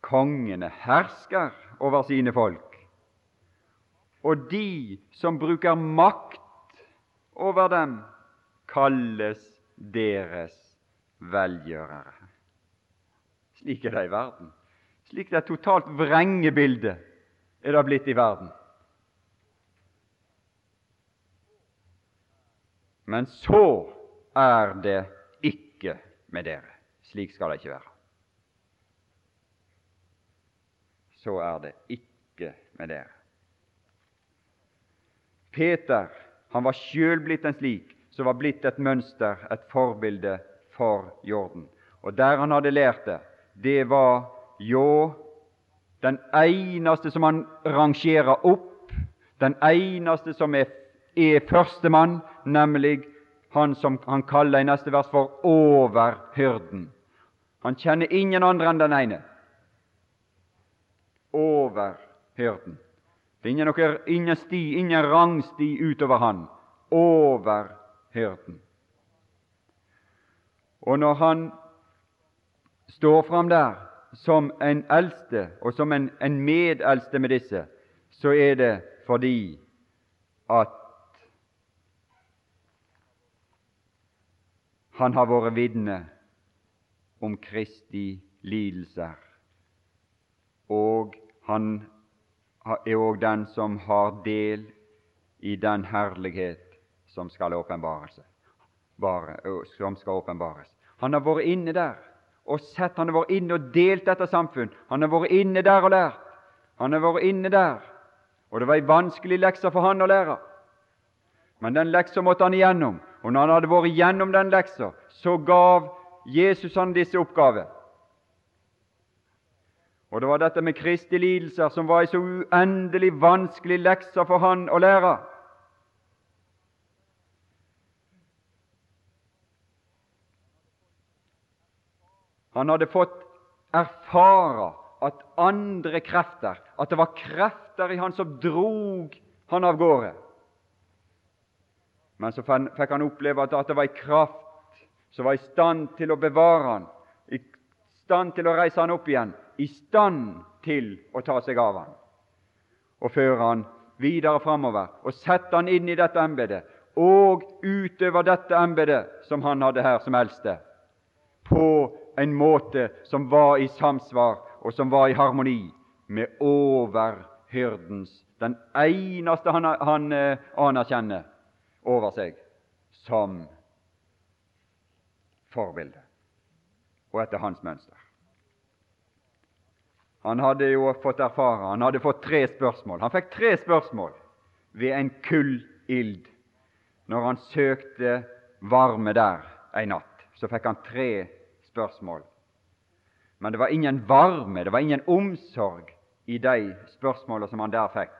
Kongene hersker over sine folk, og de som bruker makt over dem, kalles deres velgjørere. Slik er det i verden. Slik det totalt totalt vrengebilde er det blitt i verden. Men så er det ikke med dere. Slik skal det ikke være. Så er det ikke med dere. Peter han var sjøl blitt en slik som var blitt et mønster, et forbilde for jorden. Og der han hadde lært det, det var jo den eneste som han rangerer opp, den eneste som er, er førstemann, nemlig han som han kaller i neste vers for overhyrden. Han kjenner ingen andre enn den ene. Overhyrden. Det er ingen, ingen sti, ingen rangsti utover han. Overhyrden. Og når han står fram der som en eldste og som en, en medeldste med disse, så er det fordi at han har vært vitne om Kristi lidelser, og han er òg den som har del i den herlighet som skal åpenbares. Han har vært inne der og sett. Han har vært inne og delt dette samfunn. Han har vært inne der og lært. Han har vært inne der, og det var ei vanskelig lekse for han å lære. Men den leksa måtte han igjennom, og når han hadde vært igjennom den leksa, så gav Jesus han disse oppgaver. Og det var dette med Kristi lidelser som var ei så uendelig vanskelig lekse for han å lære. Han hadde fått erfare at andre krefter, at det var krefter i han som drog han av gårde. Men så fikk han oppleve at det var en kraft som var i stand til å bevare han, i stand til å reise han opp igjen, i stand til å ta seg av han og føre han videre framover og sette han inn i dette embetet og utøve dette embetet som han hadde her som eldste, på en måte som var i samsvar og som var i harmoni med overhyrdens, den eneste han, han eh, anerkjenner over seg som forbilde, og etter hans mønster. Han hadde jo fått erfare Han hadde fått tre spørsmål. Han fikk tre spørsmål ved en kullild. Når han søkte varme der en natt, så fikk han tre spørsmål. Men det var ingen varme, det var ingen omsorg i de spørsmålene som han der fikk.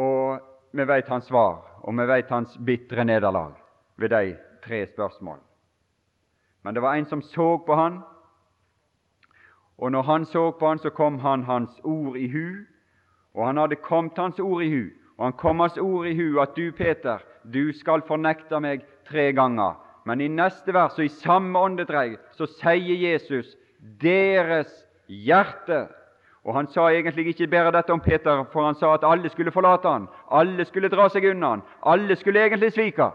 Og vi vet hans svar, og vi vet hans bitre nederlag ved de tre spørsmål. Men det var en som så på han, og når han så på han, så kom han hans ord i hu, og han hadde kommet hans ord i hu, og han kom hans ord i hu at du, Peter, du skal fornekte meg tre ganger. Men i neste vers og i samme åndedreg så sier Jesus deres hjerte. Og Han sa egentlig ikke bare dette om Peter, for han sa at alle skulle forlate han, alle skulle dra seg unna han, alle skulle egentlig svike.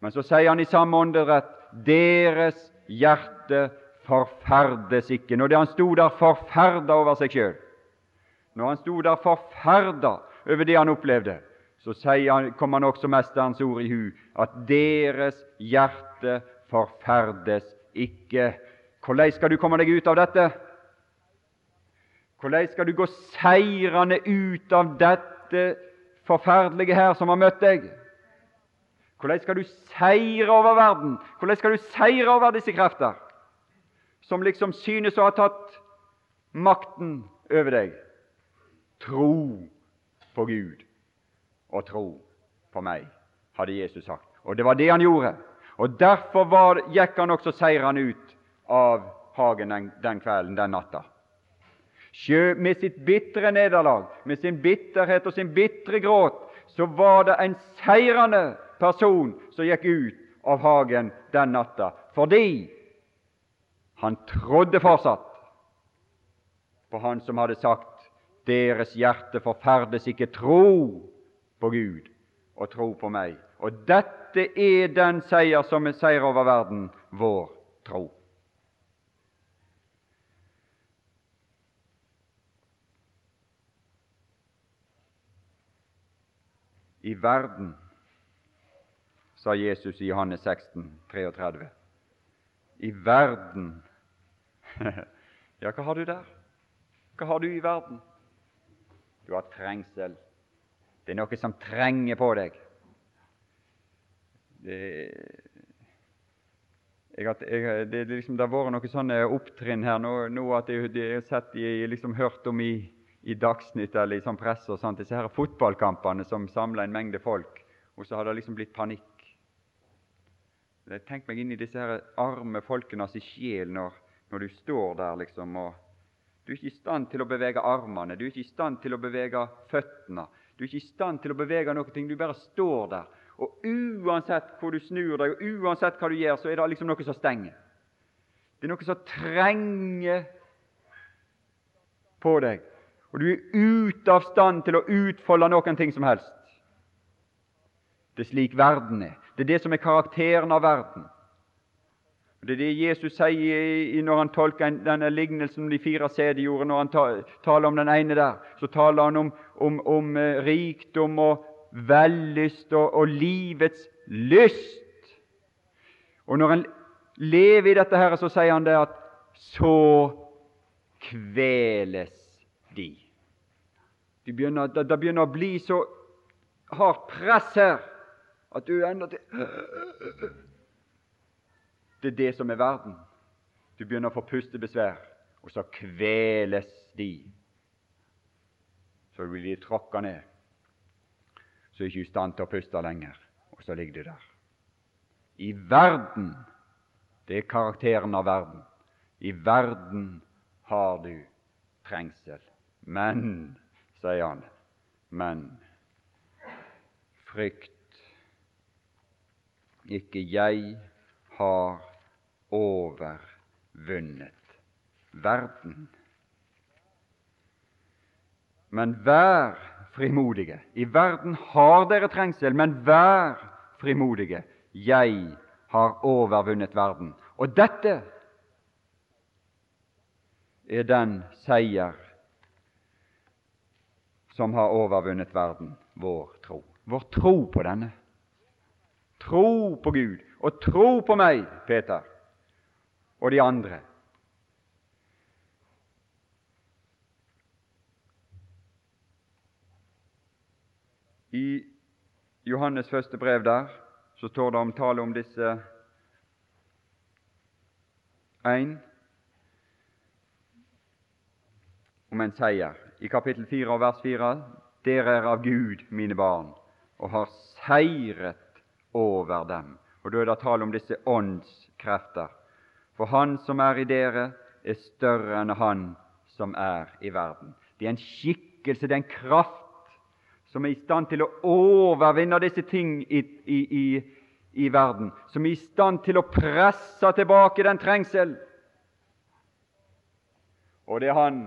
Men så sier han i samme åndedrett deres hjerte forferdes ikke. Når han sto der forferda over seg sjøl, når han sto der forferda over det han opplevde, så han, kom han også Mesterens ord i hu, at deres hjerte forferdes ikke. Hvordan skal du komme deg ut av dette? Hvordan skal du gå seirende ut av dette forferdelige her som har møtt deg? Hvordan skal du seire over verden? Hvordan skal du seire over disse krefter som liksom synes å ha tatt makten over deg? Tro på Gud og tro på meg, hadde Jesus sagt. Og det var det han gjorde. Og Derfor var, gikk han også seirende ut av hagen den, den kvelden, den natta. Sjø, med sitt bitre nederlag, med sin bitterhet og sin bitre gråt, så var det en seirende person som gikk ut av hagen den natta, fordi han trodde fortsatt på Han som hadde sagt deres hjerte forferdes ikke tro på Gud og tro på meg. Og dette er den seier som er seier over verden, vår tro. I verden, sa Jesus i Johannes 16, 33. I verden <laughs> Ja, hva har du der? Hva har du i verden? Du har trengsel. Det er noe som trenger på deg. Det, jeg, jeg, det, liksom, har vært noen sånne opptrinn her nå, nå at jeg, har sett, jeg, liksom hørt om i, i Dagsnytt eller i sånn presse og sånt, disse her fotballkampene som samler en mengde folk, og så har det liksom blitt panikk. Tenk meg inn i disse her arme folkenes sjel når, når du står der liksom og Du er ikke i stand til å bevege armene, du er ikke i stand til å bevege føttene. Du er ikke i stand til å bevege noe, du bare står der. Og uansett hvor du snur deg, og uansett hva du gjør, så er det liksom noe som stenger. Det er noe som trenger på deg, og du er ute av stand til å utfolde noen ting som helst. Det er slik verden er. Det er det som er karakteren av verden. Det er det Jesus sier når han tolker denne lignelsen om de fire sædjordene. Når han taler om den ene der, så taler han om, om, om eh, rikdom og vellyst og, og, livets lyst. Og når en lever i dette, her, så sier han det at så kveles de. Det begynner, det, det begynner å bli så hardt press her at du ender til det er det som er verden. Du begynner å få pustebesvær, og så kveles de. Så blir de tråkka ned, så er ikke i stand til å puste lenger, og så ligger de der. I verden Det er karakteren av verden. I verden har du trengsel. Men, sier han, men frykt ikke jeg har overvunnet verden. Men vær frimodige. I verden har dere trengsel, men vær frimodige. Jeg har overvunnet verden. Og dette er den seier som har overvunnet verden, vår tro. Vår tro på denne. Tro på Gud og tro på meg, Peter og de andre. I Johannes første brev der så står det om tale om disse én om en seier. I kapittel 4 og vers 4.: Dere er av Gud, mine barn, og har seiret over dem. Og Da er det tale om disse åndskrefter. For Han som er i dere, er større enn han som er i verden. Det er en skikkelse, det er en kraft, som er i stand til å overvinne disse ting i, i, i, i verden, som er i stand til å presse tilbake den trengsel. Og det er han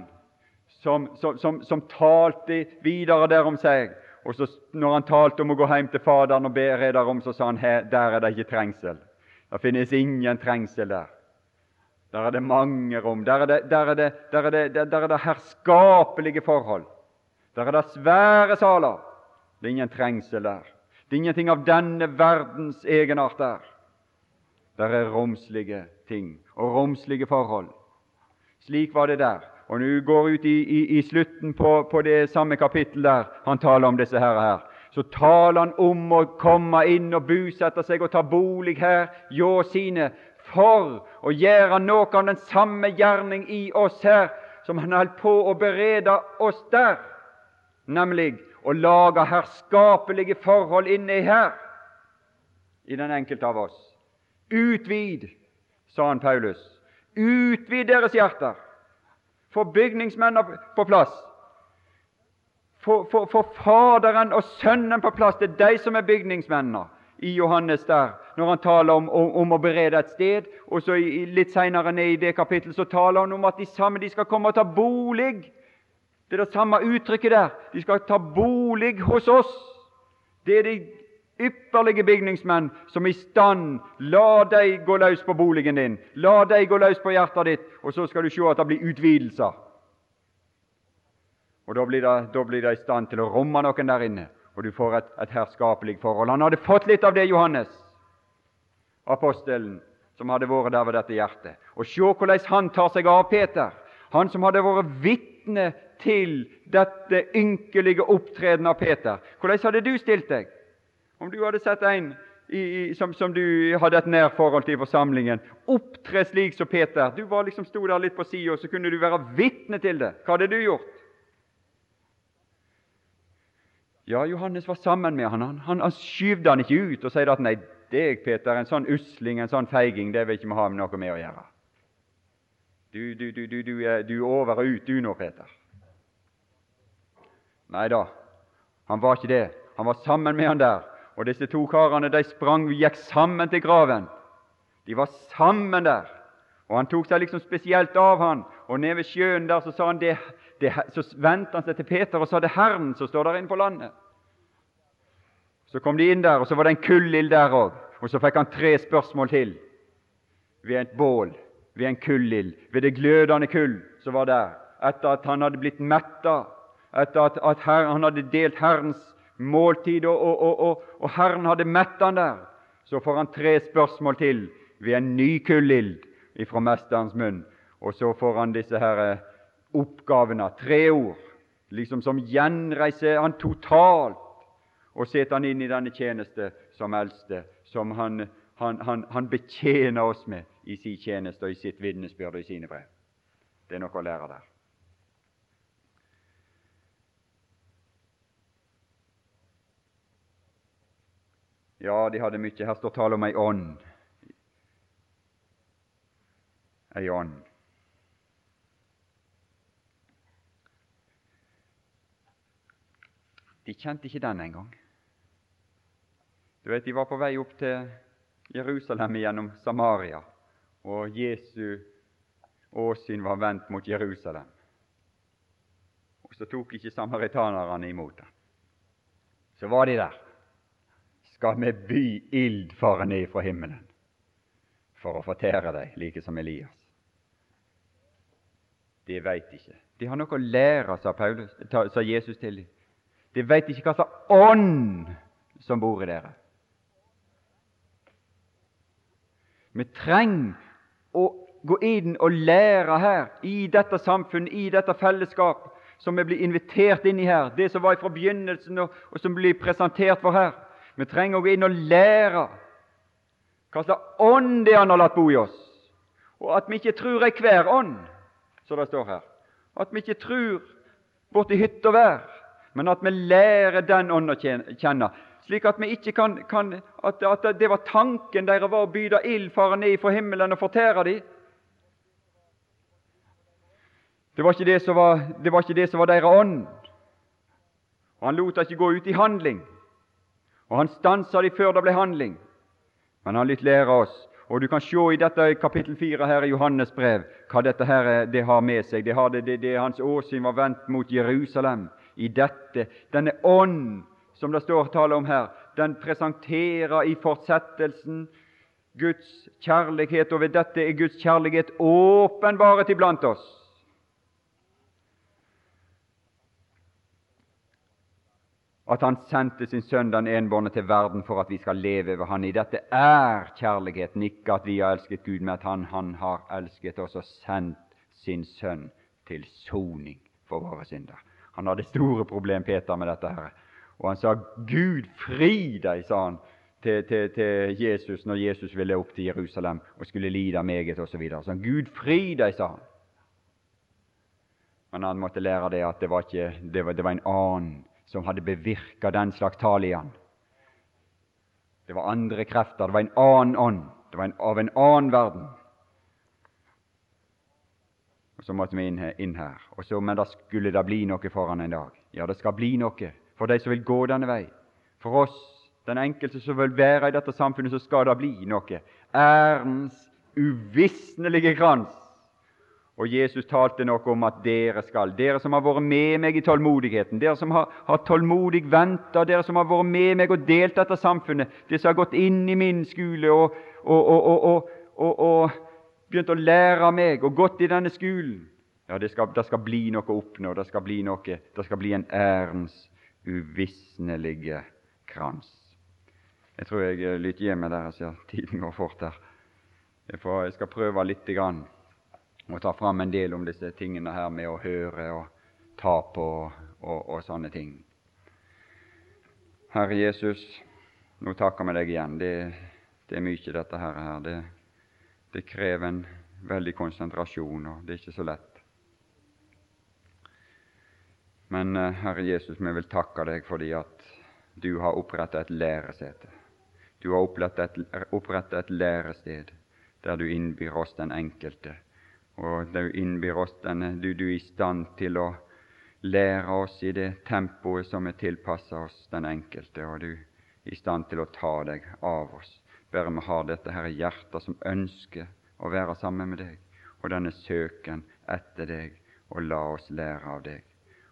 som, som, som, som talte videre derom seg. Og så når han talte om å gå hjem til Faderen og be derom, så sa han her, der er det ikke trengsel. Det finnes ingen trengsel der. Der er det mange rom. Der er det, der er det, der er det, der er det herskapelige forhold. Der er det svære saler. Det er ingen trengsel der. Det er ingenting av denne verdens egenart der. Der er romslige ting og romslige forhold. Slik var det der. Og når du går ut i, i, i slutten på, på, det samme kapittel der han taler om disse herre her, så taler han om å komme inn og bosette seg og ta bolig her hjå sine for å gjøre noe av den samme gjerning i oss her som han holdt på å berede oss der, nemlig å lage herskapelige forhold inni her i den enkelte av oss. Utvid, sa han Paulus. Utvid deres hjerter. Få bygningsmennene på plass. Få Faderen og Sønnen på plass. Det er de som er bygningsmennene i Johannes der, når han taler om, om, om å berede et sted. Og så Litt senere ned i det kapittelet så taler han om at de samme de skal komme og ta bolig. Det er det samme uttrykket der. De skal ta bolig hos oss. Det er de ypperlige bygningsmenn som er i stand La deg gå løs på boligen din, la deg gå løs på hjertet ditt, og så skal du se at det blir utvidelser. Og da blir det i stand til å romme noen der inne, og du får et, et herskapelig forhold. Han hadde fått litt av det, Johannes, apostelen, som hadde vært der ved dette hjertet. Og se hvordan han tar seg av Peter, han som hadde vært vitne til dette ynkelige opptreden av Peter. Hvordan hadde du stilt deg om du hadde sett en i, som, som, du hadde et nær forhold til i forsamlingen, opptre slik som Peter? Du var liksom sto der litt på sida, så kunne du være vitne til det. Hva hadde du gjort? Ja, Johannes var sammen med han. Han, han, han skyvde han ikke ut og sier at 'nei, deg, Peter, en sånn usling, en sånn feiging, det vil ikke vi ha med noe med å gjøre'. Du, du, du, du, du, er, du er over og ut, du nå, Peter. Nei da, han var ikke det. Han var sammen med han der. Og disse to karene de sprang, gikk sammen til graven. De var sammen der. Og Han tok seg liksom spesielt av han, og nede ved sjøen der så sa han det, det, så vendte han seg til Peter og sa det er Herren som står der inne på landet. Så kom de inn der, og så var det en kullild der òg. Og så fikk han tre spørsmål til ved et bål, ved en kullild, ved det glødende kull som var der, etter at han hadde blitt metta, etter at, at her, han hadde delt Herrens måltid, og, og, og, og Herren hadde metta han der. Så får han tre spørsmål til ved en ny kullild ifra mesterens munn. Og så får han disse her eh, oppgavene, tre ord, liksom som gjenreiser han totalt og setter han inn i denne tjeneste som eldste, som han, han, han, han betjener oss med i sin tjeneste og i sitt vitnesbyrd og i sine brev. Det er noe å lære der. Ja, de hadde mye. Her står tale om ei ånd. Ei ånd. De kjente ikke den engang. Du vet, De var på vei opp til Jerusalem gjennom Samaria, og Jesu åsyn var vendt mot Jerusalem. Og Så tok ikke samaritanerne imot ham. Så var de der. Skal vi by ild fare ned fra himmelen for å fortære deg, like som Elias? De veit ikke. De har noe å lære, sa, Paulus, sa Jesus til dem. De veit ikke hva slags ånd som bor i dere. Vi trenger å gå inn og lære her, i dette samfunnet, i dette fellesskap som vi blir invitert inn i her, det som var fra begynnelsen, og, og som blir presentert for her. Vi trenger å gå inn og lære hva slags ånd det er Han har latt bo i oss, og at vi ikke tror ei hver ånd, som det står her. At vi ikke tror borti hytt og vær, men at vi lærer den ånd å kjenne, slik at vi ikke kan, kan at, at, det var tanken deres var å byde ild fare ned fra himmelen og fortære dem. Det var ikke det som var, det var, ikke det som var deres ånd. Og Han lot det ikke gå ut i handling, og han stansa dem før det ble handling. Men han litt lære oss. Og Du kan se i dette kapittel 4 her i Johannes brev hva dette her det har med seg. Det, det, det Hans åsyn var vendt mot Jerusalem i dette. Denne ånd som det står tale om her, den presenterer i fortsettelsen Guds kjærlighet, og ved dette er Guds kjærlighet åpenbaret iblant oss. At Han sendte sin Sønn den enbårne til verden for at vi skal leve ved Han. I dette er kjærligheten, ikke at vi har elsket Gud, men at Han, han har elsket oss og sendt sin Sønn til soning for våre synder. Han hadde store problem, Peter, med dette. her. Og han sa, 'Gud, fri deg', sa han til, til, til, Jesus når Jesus ville opp til Jerusalem og skulle lide meget osv. Så, så 'Gud, fri deg', sa han. Men han måtte lære det at det var, ikke, det var, det var en annen som hadde bevirka den slags tale i han. Det var andre krefter, det var en annen ånd Det var en, av en annen verden. Og Så måtte vi inn, inn her. Så, Men da skulle det bli noe for han en dag. Ja, det skal bli noe for de som vil gå denne vei. For oss, den enkelte som vil være i dette samfunnet, så skal det bli noe. Ærens uvisnelige krans. Og Jesus talte noe om at dere skal, dere som har vært med meg i tålmodigheten, dere som har, har tålmodig venta, dere som har vært med meg og delt dette samfunnet, dere som har gått inn i min skole og, og, og, og begynt å lære meg og gått i denne skolen. Ja, det skal, det skal bli noe å oppnå, det skal bli noe, det skal bli en ærens uvisnelige krans. Jeg tror jeg lytter hjemme der. og ser tiden går fort her. Jeg, skal prøve litt grann å ta fram en del om disse tingene her med å høre og ta på og, og sånne ting. Herre Jesus, nå takker vi deg igjen. Det, det er mye, dette her. Det, det krever en veldig konsentrasjon, og det er ikke så lett. Men Herre Jesus, vi vil takke deg fordi at du har opprettet et læresete. Du har opprettet et, opprettet et lærested der du innbyr oss den enkelte. Og du innbyr oss denne, du, du er i stand til å lære oss i det tempoet som er tilpasset oss den enkelte, og du er i stand til å ta deg av oss. Bare vi har dette her hjertet som ønsker å være sammen med deg, og denne søken etter deg, og la oss lære av deg,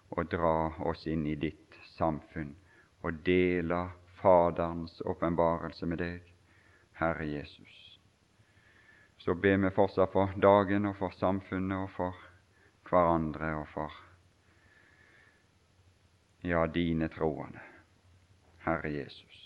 og dra oss inn i ditt samfunn, og dele Faderens åpenbarelse med deg, Herre Jesus så ber vi fortsatt for dagen og for samfunnet og for hverandre og for ja, dine troende, Herre Jesus.